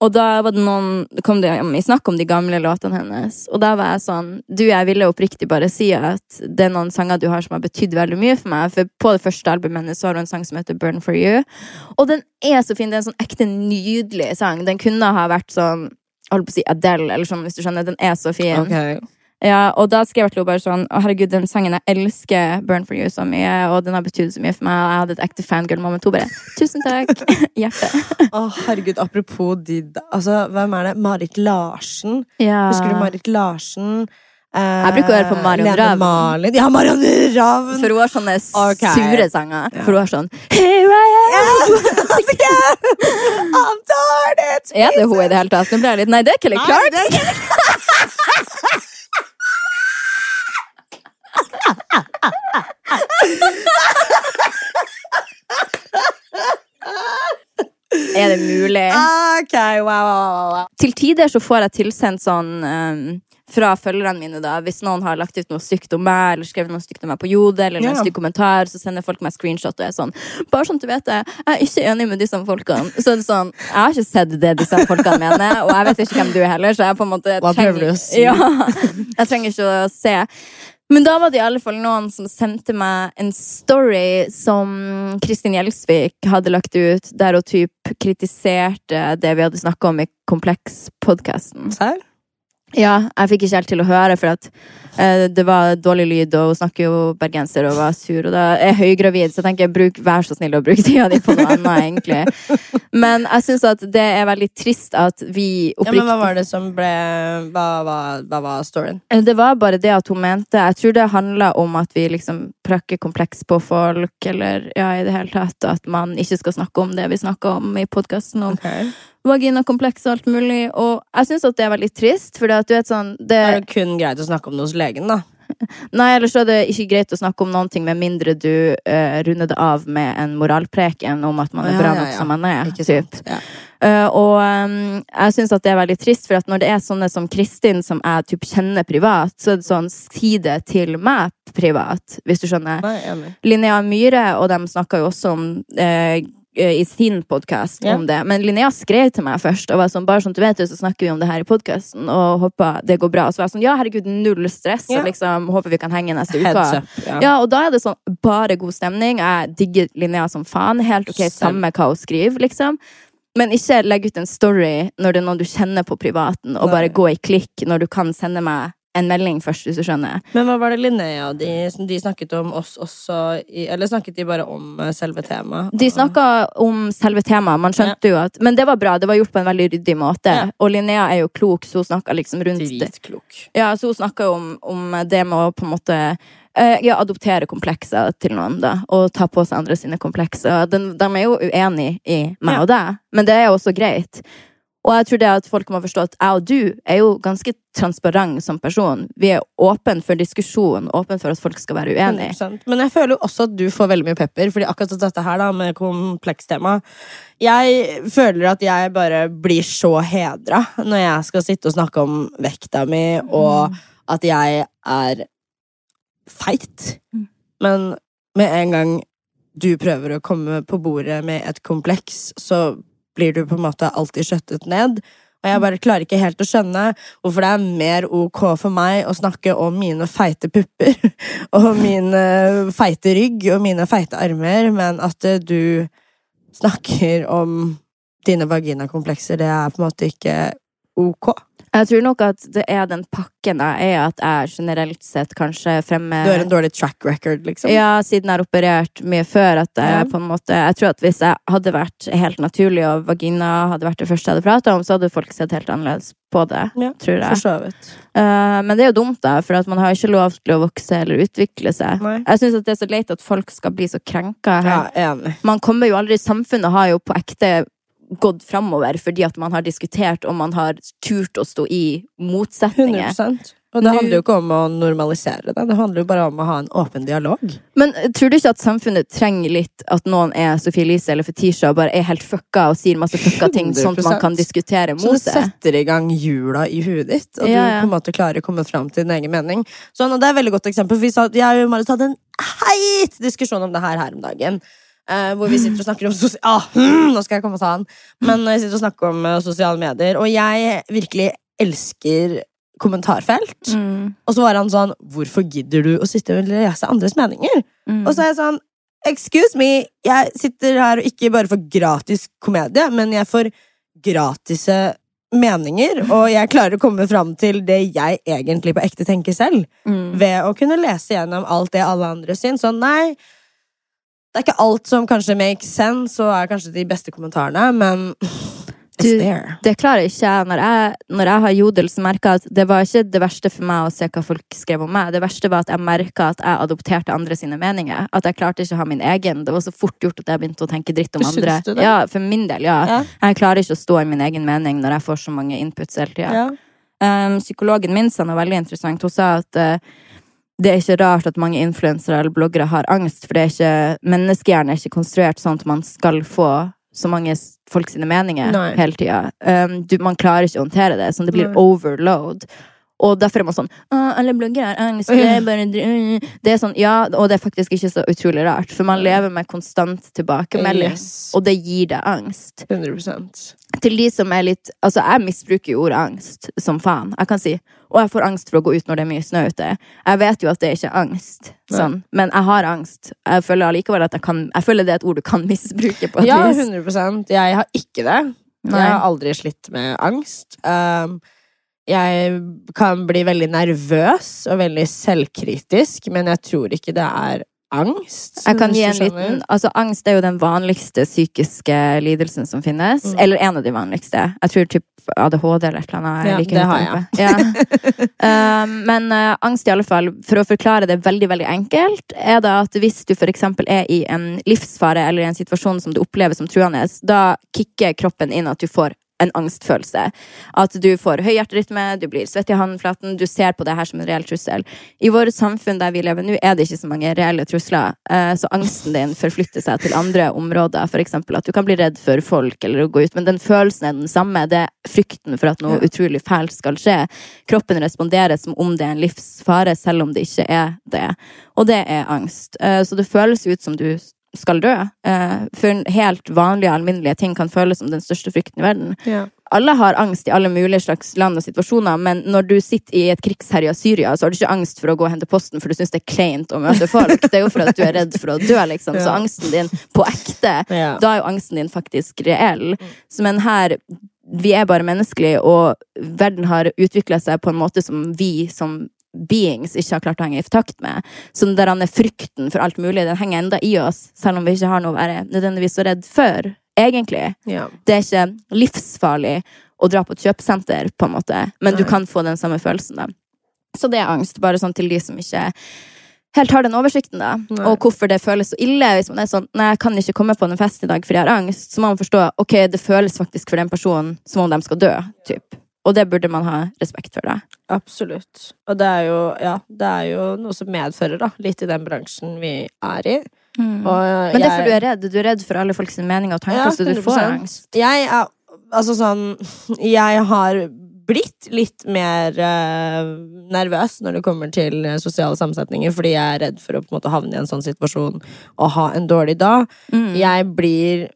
A: Og da var det noen, kom det i snakk om de gamle låtene hennes. Og da var jeg sånn Du, jeg ville oppriktig bare si at det er noen sanger du har som har betydd veldig mye for meg. For på det første albumet hennes så har hun en sang som heter Burn for you. Og den er så fin. Det er en sånn ekte nydelig sang. Den kunne ha vært sånn holdt på å si Adele, eller sånn, hvis du skjønner. Den er så fin.
B: Ok.
A: Ja, og da skrev jeg til henne bare sånn Å herregud, den sangen jeg elsker Burn for you så mye, og den har betydd så mye for meg, og jeg hadde et ekte fangirl-moment. Hun bare Tusen takk. Hjerte.
B: Å, herregud, apropos de Altså, hvem er det? Marit Larsen.
A: Ja.
B: Husker du Marit Larsen? Eh,
A: Jeg bruker å høre på Marion Ravn.
B: Malin. Ja, Marion Ravn!
A: For hun har sånne
B: okay.
A: sure sanger.
B: Ja.
A: For hun har sånn Here Am!
B: I'm tired, it's
A: Er det hun i det hele tatt? Nå ble jeg litt Nei, det er Kelly
B: Nei,
A: Clark.
B: det er
A: Er det mulig?
B: Ok, wow, wow, wow.
A: Til tider så får jeg tilsendt sånn um, fra følgerne mine, da. Hvis noen har lagt ut noe stygt om meg, eller skrevet noe stygt om meg på Jode, eller
B: yeah.
A: en stygg kommentar, så sender folk meg screenshot, og er sånn Bare sånn du vet det, jeg er ikke enig med disse folkene. Så er det sånn Jeg har ikke sett det disse folkene mener, og jeg vet ikke hvem du er heller, så jeg på en måte
B: trenger?
A: Ja, jeg trenger ikke å se. Men da var det i alle fall noen som sendte meg en story som Kristin Gjelsvik hadde lagt ut, der hun typ kritiserte det vi hadde snakka om i Kompleks-podkasten.
B: Serr?
A: Ja, jeg fikk ikke helt til å høre, for at eh, det var dårlig lyd, og hun snakker jo bergenser og var sur, og da er jeg høygravid, så jeg tenker bruk, vær så snill å bruke tida di på noe annet, egentlig. Men jeg syns at det er veldig trist at vi
B: Ja, men hva var det som ble Hva, hva, hva var storyen?
A: Eh, Det var bare det at hun mente Jeg tror det handla om at vi liksom prakker kompleks på folk, eller ja, i det hele tatt at man ikke skal snakke om det vi snakker om i podkasten, om vaginakompleks og alt mulig. Og jeg syns at det er veldig trist, for du vet sånn det,
B: er jo kun greit å snakke om det hos legen, da.
A: Nei, ellers er det ikke greit å snakke om noen ting med mindre du uh, runder det av med en moralpreken om at man er
B: Ja,
A: bra
B: ja,
A: nok
B: ja.
A: som man er. Typ. Eh, og um, jeg syns at det er veldig trist, for at når det er sånne som Kristin, som jeg typ kjenner privat, så er det sånn si det til meg privat, hvis du skjønner.
B: Nei.
A: Linnea Myhre og dem snakka jo også om eh, i sin podkast
B: yeah.
A: om det. Men Linnea skrev til meg først og var sånn, bare sånn du vet så snakker vi om det her i podkasten, og håper det går bra. Og så var jeg sånn, ja, herregud, null stress,
B: Yeah.
A: og liksom håper vi kan henge neste uke.
B: Up. Ja.
A: Ja, og da er det sånn bare god stemning. Jeg digger Linnea som faen. Helt ok, samme hva hun skriver, liksom. Men ikke legg ut en story når det er noen du kjenner på privaten, og
B: Nei.
A: bare gå i klikk når du kan sende meg en melding først, hvis du skjønner.
B: Men hva var det Linnea de, de snakket om oss også i, Eller snakket de bare om eh, selve temaet?
A: De snakka om selve temaet, man skjønte jo at Men det var bra, det var gjort på en veldig ryddig måte.
B: Ja.
A: Og Linnea er jo klok, så hun snakka liksom rundt.
B: Dritklok.
A: Ja, så hun snakka jo om, om det med å på en måte eh, ja, adoptere komplekser til noen, da. Og ta på seg andre sine komplekser. De, de er jo uenige i meg
B: Ja.
A: og deg, men det er jo også greit. Og jeg tror det at folk må forstå at jeg og du er jo ganske transparent som person. Vi er åpne for diskusjon, åpne for at folk skal være uenige.
B: 100%. Men jeg føler jo også at du får veldig mye pepper, fordi akkurat dette her da, med komplekstema Jeg føler at jeg bare blir så hedra når jeg skal sitte og snakke om vekta mi, og at jeg er feit.
A: Mm.
B: Men med en gang du prøver å komme på bordet med et kompleks, så blir du på en måte alltid skjøttet ned. Og jeg bare klarer ikke helt å skjønne hvorfor det er mer ok for meg å snakke om mine feite pupper og min eh, feite rygg og mine feite armer, men at eh, du snakker om dine vaginakomplekser, det er på en måte ikke ok.
A: Jeg tror nok at det er den pakken jeg er, at jeg generelt sett kanskje fremmer
B: Du har en dårlig track record, liksom.
A: Ja, siden jeg har operert mye før. At jeg
B: Ja.
A: på en måte Jeg tror at hvis jeg hadde vært helt naturlig, og vagina hadde vært det første jeg hadde prata om, så hadde folk sett helt annerledes på det.
B: Ja,
A: tror jeg. Eh, men det er jo dumt, da, for man har ikke lov til å vokse eller utvikle seg.
B: Nei.
A: Jeg syns det er så leit at folk skal bli så krenka
B: Ja,
A: her.
B: enig.
A: Man kommer jo aldri Samfunnet har jo på ekte gått framover fordi at man har diskutert og man har turt å stå i motsetninger.
B: 100%. Og det handler jo ikke om å normalisere det, det handler jo bare om å ha en åpen dialog.
A: Men eh, tror du ikke at samfunnet trenger litt at noen er Sophie Elise eller Fetisha og bare er helt fucka og sier masse fucka ting, sånn at man kan diskutere mot
B: det Så
A: det?
B: setter i gang hjula i huet ditt, og
A: Ja,
B: du på en måte klarer å komme fram til din egen mening. Sånn, og det er et veldig godt eksempel, for vi sa, jeg og Marius hadde en heit diskusjon om det her her om dagen. Eh, hvor vi sitter og snakker om sosial... ah, mm, Nå skal jeg komme og ta den. Men vi sitter og snakker om uh, sosiale medier, og jeg virkelig elsker kommentarfelt.
A: Mm,
B: Og så var han sånn Hvorfor gidder du å sitte og lese andres meninger?
A: mm.
B: Og så er jeg sånn Excuse me, jeg sitter her og ikke bare får gratis komedie, men jeg får gratise meninger, og jeg klarer å komme fram til det jeg egentlig på ekte tenker selv,
A: mm.
B: ved å kunne lese gjennom alt det alle andre syns. Sånn, nei, det er ikke alt som kanskje makes sense, og er kanskje de beste kommentarene, men it's
A: Du-
B: there.
A: Det klarer ikke jeg. Når jeg, når jeg har jodel, så merka jeg at det var ikke det verste for meg å se hva folk skrev om meg. Det verste var at jeg merka at jeg adopterte andre sine meninger. At jeg klarte ikke å ha min egen. Det var så fort gjort at jeg begynte å tenke dritt om
B: Syns
A: andre.
B: du det?
A: Ja, for min del, ja.
B: Ja.
A: Jeg klarer ikke å stå i min egen mening når jeg får så mange inputs hele tida.
B: Ja.
A: Um, psykologen min sa noe veldig interessant. Hun sa at eh, det er ikke rart at mange influensere eller bloggere har angst, for er ikke, menneskehjernen er ikke konstruert sånn at man skal få så mange folks folk sine meninger
B: Nei.
A: hele tida. Um, man klarer ikke å håndtere det, Sånn, det blir
B: Nei.
A: overload. Og derfor er man sånn alle bloggere har angst, det er bare Det er sånn, ja, og det er faktisk ikke så utrolig rart, for man lever med konstant tilbakemelding,
B: Yes.
A: og det gir deg angst
B: 100%
A: til de som er litt Altså, jeg misbruker jo ordet angst som faen. Jeg kan si Og jeg får angst for å gå ut når det er mye snø ute. Jeg vet jo at det ikke er angst, sånn. men jeg har angst. Jeg føler allikevel at jeg kan Jeg føler det er et ord du kan misbruke på et
B: Ja,
A: vis.
B: 100% Jeg har ikke det.
A: Nei.
B: Jeg har aldri slitt med angst. Um, jeg kan bli veldig nervøs og veldig selvkritisk, men jeg tror ikke det er angst.
A: Jeg kan gi en liten Altså, angst er jo den vanligste psykiske lidelsen som finnes.
B: Mm.
A: Eller en av de vanligste. Jeg tror typ ADHD eller et eller annet.
B: Ja,
A: like
B: det har
A: jeg. Ja. Um, men uh, angst, i alle fall, for å forklare det veldig veldig enkelt, er det at hvis du eksempel er i en livsfare eller i en situasjon som du opplever som truende, da kicker kroppen inn at du får en angstfølelse. At du får høy hjerterytme, du blir svett i håndflaten, du ser på det her som en reell trussel. I vårt samfunn der vi lever nå, er det ikke så mange reelle trusler, eh, så angsten din forflytter seg til andre områder. Eksempel at du kan bli redd for folk eller å gå ut, men den følelsen er den samme. Det er frykten for at noe utrolig fælt skal skje. Kroppen responderer som om det er en livsfare, selv om det ikke er det. Og det er angst. Eh, Så det føles ut som du skal dø. Eh, for helt vanlige, alminnelige ting kan føles som den største frykten i verden.
B: Ja.
A: Alle har angst i alle mulige slags land og situasjoner, men når du sitter i et krigsherja Syria, så har du ikke angst for å gå og hente posten, for du syns det er kleint å møte folk. Det er jo for at du er redd for å dø, liksom. Så angsten din på ekte,
B: Ja.
A: da er jo angsten din faktisk reell. Så, men her vi er bare menneskelige, og verden har utvikla seg på en måte som vi som beings ikke har klart å henge i takt med. Så den der frykten for alt mulig, den henger enda i oss, selv om vi ikke har noe å være nødvendigvis så redd for, egentlig.
B: Ja.
A: Det er ikke livsfarlig å dra på et kjøpesenter, på en måte, men du kan få den samme følelsen, da. Så det er angst, bare sånn til de som ikke helt har den oversikten, da.
B: Nei.
A: Og hvorfor det føles så ille. Hvis man er sånn Nei, jeg kan ikke komme på en fest i dag fordi jeg har angst. Så må man forstå ok, det føles faktisk for den personen som om de skal dø. Typ. Og det burde man ha respekt for, da.
B: Absolutt. Og det er jo, ja, det er jo noe som medfører, da, litt i den bransjen vi er i. Og
A: jeg, Men det er fordi du er redd. Du er redd for alle folks meninger og tanker,
B: Ja,
A: så du får angst.
B: Jeg er Altså sånn Jeg har blitt litt mer uh, nervøs når det kommer til eh, sosiale sammensetninger, fordi jeg er redd for å på en måte havne i en sånn situasjon og ha en dårlig dag.
A: Mm.
B: Jeg blir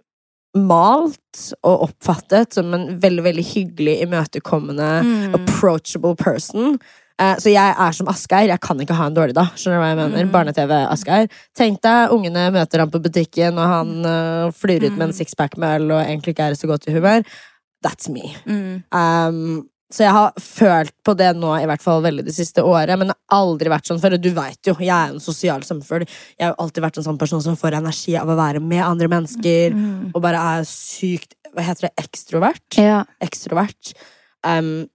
B: malt og oppfattet som en veldig, veldig hyggelig, imøtekommende,
A: Mm.
B: approachable person. Eh, Så jeg er som Asgeir. Jeg kan ikke ha en dårlig dag. Skjønner du hva jeg mener?
A: Mm.
B: Barne-TV-Asgeir. Tenk deg ungene møter ham på butikken, og han uh, flyr ut med en
A: Mm.
B: sixpack med øl og egentlig ikke er i så godt i humør. That's me.
A: Mm.
B: Um, så jeg har følt på det nå i hvert fall veldig det siste året, men det har aldri vært sånn før. Og du veit jo, jeg er en sosial samfunn. Jeg har jo alltid vært en sånn person som får energi av å være med andre mennesker,
A: Mm.
B: og bare er sykt Hva heter det? Ekstrovert?
A: Ja.
B: Ekstrovert. Um,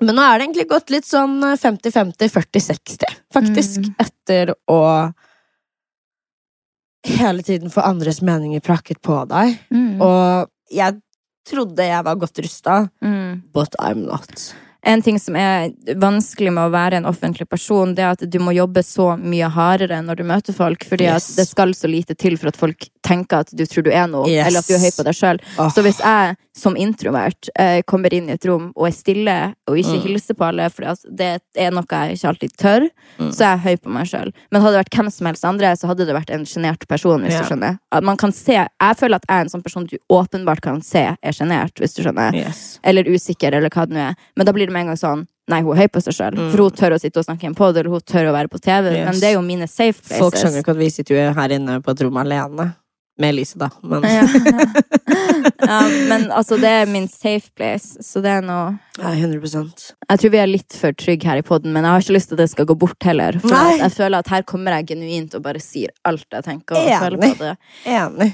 B: men nå er det egentlig gått litt sånn 50-50, 40-60, faktisk.
A: Mm.
B: Etter å hele tiden få andres meninger prakket på deg.
A: Mm.
B: Og jeg trodde jeg var godt rusta,
A: Mm.
B: but I'm not.
A: En ting som er vanskelig med å være en offentlig person, det er at du må jobbe så mye hardere når du møter folk, fordi
B: Yes.
A: at det skal så lite til for at folk tenker at du tror du er noe,
B: Yes.
A: eller at du er høy på deg sjøl.
B: Oh.
A: Så hvis jeg som introvert eh, kommer inn i et rom og er stille og ikke
B: Mm.
A: hilser på alle, for det er noe jeg ikke alltid tør,
B: Mm.
A: så er jeg høy på meg sjøl. Men hadde det vært hvem som helst andre, så hadde det vært en sjenert person, hvis
B: yeah.
A: du skjønner. At man kan se, jeg føler at jeg er en sånn person du åpenbart kan se er sjenert, hvis du skjønner
B: Yes.
A: eller usikker, eller hva det nå er. Men da blir det med en gang sånn Nei, hun er høy på seg sjøl.
B: Mm.
A: For hun tør å sitte og snakke i en pod, eller hun tør å være på TV.
B: Yes.
A: Men det er jo mine safe places.
B: Folk skjønner ikke at vi sitter jo her inne på et rom alene. Med Elise, da. Men
A: ja. ja, men altså, det er min safe place, så det er noe
B: Ja, 100%
A: Jeg tror vi er litt for trygge her i poden, men jeg har ikke lyst til at det skal gå bort heller. For
B: Nei.
A: jeg føler at her kommer jeg genuint og bare sier alt jeg tenker. og
B: Enig.
A: føler på det.
B: Enig.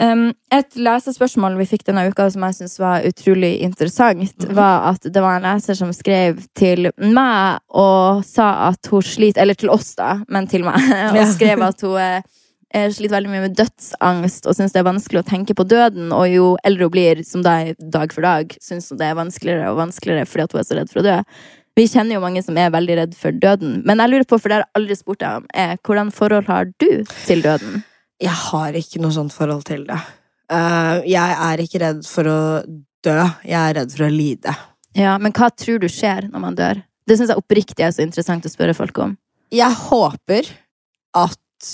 A: Um, et lesespørsmål vi fikk denne uka som jeg synes var utrolig interessant,
B: Mhm.
A: var at det var en leser som skrev til meg og sa at hun sliter Eller til oss, da, men til meg. Og skrev at hun eh, eh, sliter veldig mye med dødsangst og syns det er vanskelig å tenke på døden. Og jo eldre hun blir, som da er dag for dag, syns hun det er vanskeligere og vanskeligere fordi at hun er så redd for å dø. Vi kjenner jo mange som er veldig redd for døden. Men jeg lurer på, for det har jeg aldri spurt deg om, er hvordan forhold har du til døden?
B: Jeg har ikke noe sånt forhold til det. Eh, jeg er ikke redd for å dø. Jeg er redd for å lide.
A: Ja, men hva tror du skjer når man dør? Det syns jeg oppriktig er så interessant å spørre folk om.
B: Jeg håper at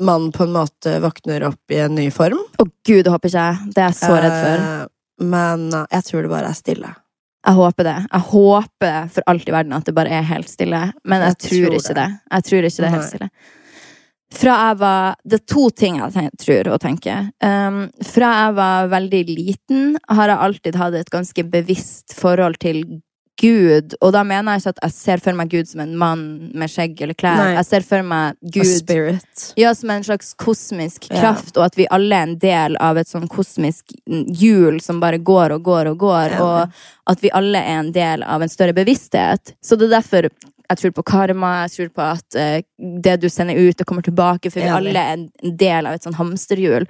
B: man på en måte våkner opp i en ny form.
A: Å gud, det håper ikke jeg. Det er jeg så redd for.
B: Eh, Men eh, jeg tror det bare er stille.
A: Jeg håper det. Jeg håper for alt i verden at det bare er helt stille. Men jeg,
B: Jeg
A: tror,
B: tror
A: ikke
B: det.
A: det. Jeg tror ikke det er helt stille. Fra jeg var Det er to ting jeg ten- tror og tenker. Um, fra jeg var veldig liten, har jeg alltid hatt et ganske bevisst forhold til Gud. Og da mener jeg ikke at jeg ser for meg Gud som en mann med skjegg eller klær.
B: Nei.
A: Jeg ser for meg Gud. Ja, som en slags kosmisk
B: kraft,
A: kraft, og at vi alle er en del av et sånn kosmisk hjul som bare går og går og går,
B: yeah.
A: og at vi alle er en del av en større bevissthet. Så det er derfor jeg tror på karma, jeg tror på at uh, det du sender ut, det kommer tilbake, for vi alle er en del av et sånn hamsterhjul.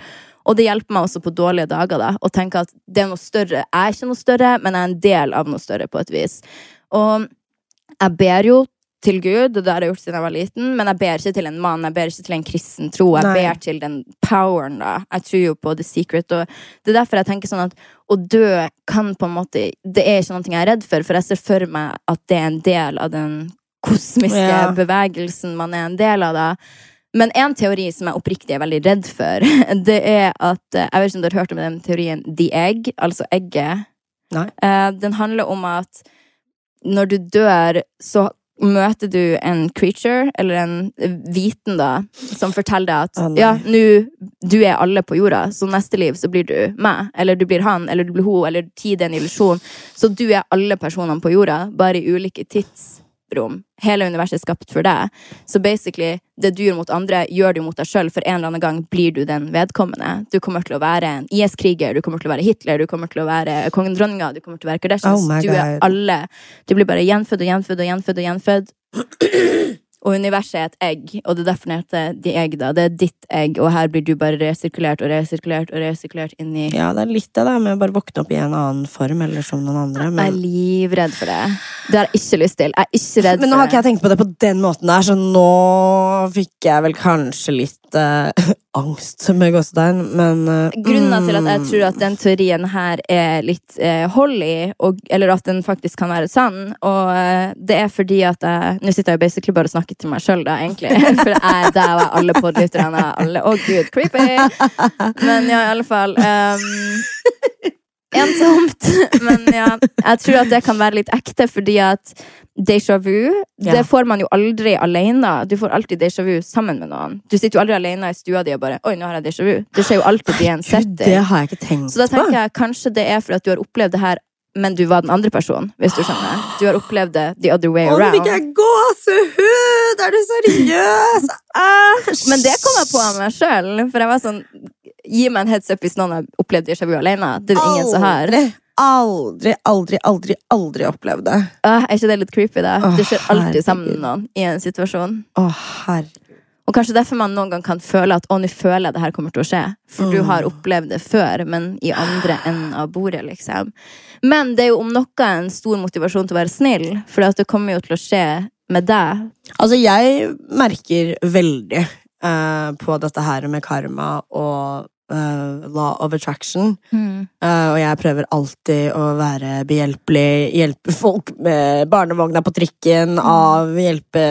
A: Og det hjelper meg også på dårlige dager, da, å tenke at det er noe større. Jeg er ikke noe større, men jeg er en del av noe større, på et vis. Og jeg ber jo til Gud, og det har jeg gjort siden jeg var liten, men jeg ber ikke til en mann, jeg ber ikke til en kristen tro. Jeg
B: Nei.
A: ber til den poweren, da. Jeg tror jo på the secret, og det er derfor jeg tenker sånn at å dø kan på en måte Det er ikke noe jeg er redd for, for jeg ser for meg at det er en del av den kosmiske
B: Ja.
A: bevegelsen man er en del av, da. Men en teori som jeg oppriktig er veldig redd for, det er at eh, Jeg vet ikke om du har hørt om den teorien The Egg, altså egget.
B: Nei.
A: Eh, Den handler om at når du dør, så møter du en creature, eller en viten, da, som forteller deg at
B: oh,
A: ja, nå du er alle på jorda, så neste liv så blir du meg, eller du blir han, eller du blir hun, eller tid er en illusjon. Så du er alle personene på jorda, bare i ulike tidsrom. Hele universet er skapt for deg. Så basically, det du gjør mot andre, gjør du mot deg sjøl. For en eller annen gang blir du den vedkommende. Du kommer til å være en IS-kriger, du kommer til å være Hitler, du kommer til å være kongen dronninga, du kommer til å være Kardashians.
B: Oh
A: du er alle. Du blir bare gjenfødt og gjenfødt og gjenfødt og gjenfødt. Og universet er et egg, og det er derfor det heter de egg, da. Det er ditt egg, og her blir du bare resirkulert og resirkulert og resirkulert inn i
B: Ja, det er litt det, med å bare våkne opp i en annen form eller som noen andre.
A: Jeg er livredd for det. Det har jeg ikke lyst til. Jeg er ikke redd
B: men nå har ikke jeg tenkt på det på den måten der, så nå fikk jeg vel kanskje litt eh, angst som er gåstein, men uh,
A: Grunnen til at jeg
B: mm.
A: tror at den teorien her er litt uh, hold i, og, eller at den faktisk kan være sann, og uh, det er fordi at jeg Nå sitter jeg basically bare og snakker til meg sjøl, da, egentlig. For jeg er der er alle podlytterne. Alle Å, gud, creepy! Men ja, i alle fall um, Ensomt. Men ja, jeg tror at det kan være litt ekte, fordi at déjà vu,
B: Ja.
A: det får man jo aldri alene. Du får alltid déjà vu sammen med noen. Du sitter jo aldri alene i stua di og bare Oi, nå har jeg déjà vu. Det skjer jo alltid i en setting.
B: det har jeg ikke tenkt
A: Så da tenker jeg kanskje det er for at du har opplevd det her, men du var den andre personen, hvis du skjønner. Du har opplevd det the other way
B: Å, nå fikk
A: around.
B: jeg gåsehud! Er du seriøs? Æsj!
A: Men det kom jeg på av meg sjøl, for jeg var sånn Gi meg en heads up hvis noen har opplevd déjà vu alene. Det er ingen som har.
B: Aldri, aldri, aldri, aldri, opplevd det.
A: Uh, er ikke det litt creepy, da?
B: Oh,
A: Du skjer alltid sammen med noen i en situasjon.
B: Herre.
A: Og kanskje derfor man noen gang kan føle at å, nå føler jeg det her kommer til å skje. For du
B: Mm.
A: har opplevd det før, men i andre enden av bordet, liksom. Men det er jo om noe en stor motivasjon til å være snill, for det kommer jo til å skje med deg.
B: Altså, jeg merker veldig eh, på dette her med karma og eh, law of attraction.
A: Mm.
B: Uh, og jeg prøver alltid å være behjelpelig, hjelpe folk med barnevogna på trikken, av hjelpe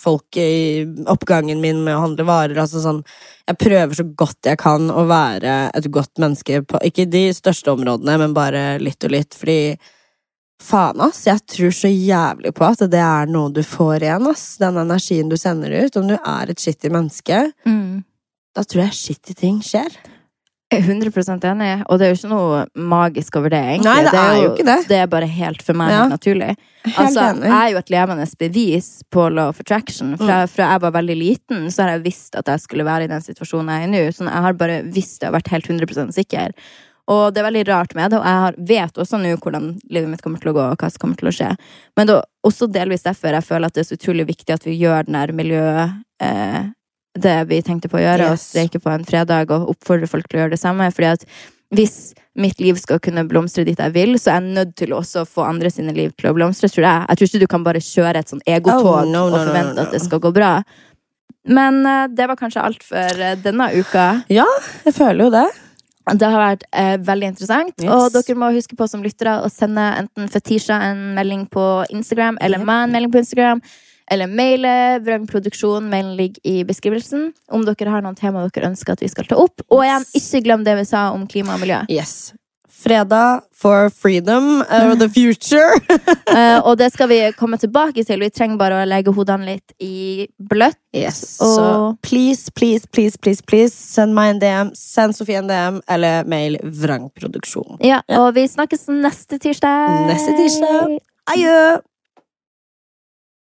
B: folk i oppgangen min med å handle varer. Altså sånn, jeg prøver så godt jeg kan å være et godt menneske på ikke de største områdene, men bare litt og litt, fordi Faen, ass. Jeg tror så jævlig på at det er noe du får igjen, ass. Den energien du sender ut. Om du er et skittig menneske,
A: Mm.
B: Da tror jeg skittig ting skjer.
A: Jeg er 100 enig, og det er jo ikke noe magisk over det, egentlig.
B: Nei, det er jo ikke det.
A: Det er bare helt for meg
B: Ja.
A: helt naturlig.
B: Helt
A: Altså,
B: enig.
A: jeg er jo et levende bevis på law of attraction. Fra,
B: Mm.
A: fra jeg var veldig liten, så har jeg visst at jeg skulle være i den situasjonen jeg er i nå. Sånn, jeg har bare visst det og vært helt 100% sikker. Og det er veldig rart med det, og jeg har, vet også nå hvordan livet mitt kommer til å gå, og hva som kommer til å skje. Men det er også delvis derfor jeg føler at det er så utrolig viktig at vi gjør den der miljøet eh, det vi tenkte på å gjøre,
B: Yes.
A: streike på en fredag og oppfordre folk til å gjøre det samme. Fordi at hvis mitt liv skal kunne blomstre dit jeg vil, så er jeg nødt til også å få andre sine liv til å blomstre, tror jeg. Jeg tror ikke du kan bare kjøre et sånn egotog
B: Oh, no, no,
A: og forvente
B: no,
A: at det skal gå bra. Men uh, det var kanskje alt for uh, denne uka.
B: Ja, jeg føler jo det.
A: Det har vært eh, veldig interessant.
B: Yes.
A: Og dere må huske på som lyttere å sende enten Fetisha en melding på Instagram, eller
B: Yep.
A: meg en melding på Instagram. Eller maile Vrangproduksjon. Mailen ligger i beskrivelsen. Om dere har noen tema dere ønsker at vi skal ta opp. Og igjen, ikke glem det vi sa om klima og miljø.
B: Yes. Fredag for freedom or the future.
A: uh, og det skal vi komme tilbake til. Vi trenger bare å legge hodene litt i bløtt.
B: Yes.
A: Og-
B: Så please, please, please, please, please send meg en DM, send Sofie en DM, eller mail vrangproduksjon.
A: Ja, og vi snakkes neste tirsdag.
B: Neste tirsdag. Adjø!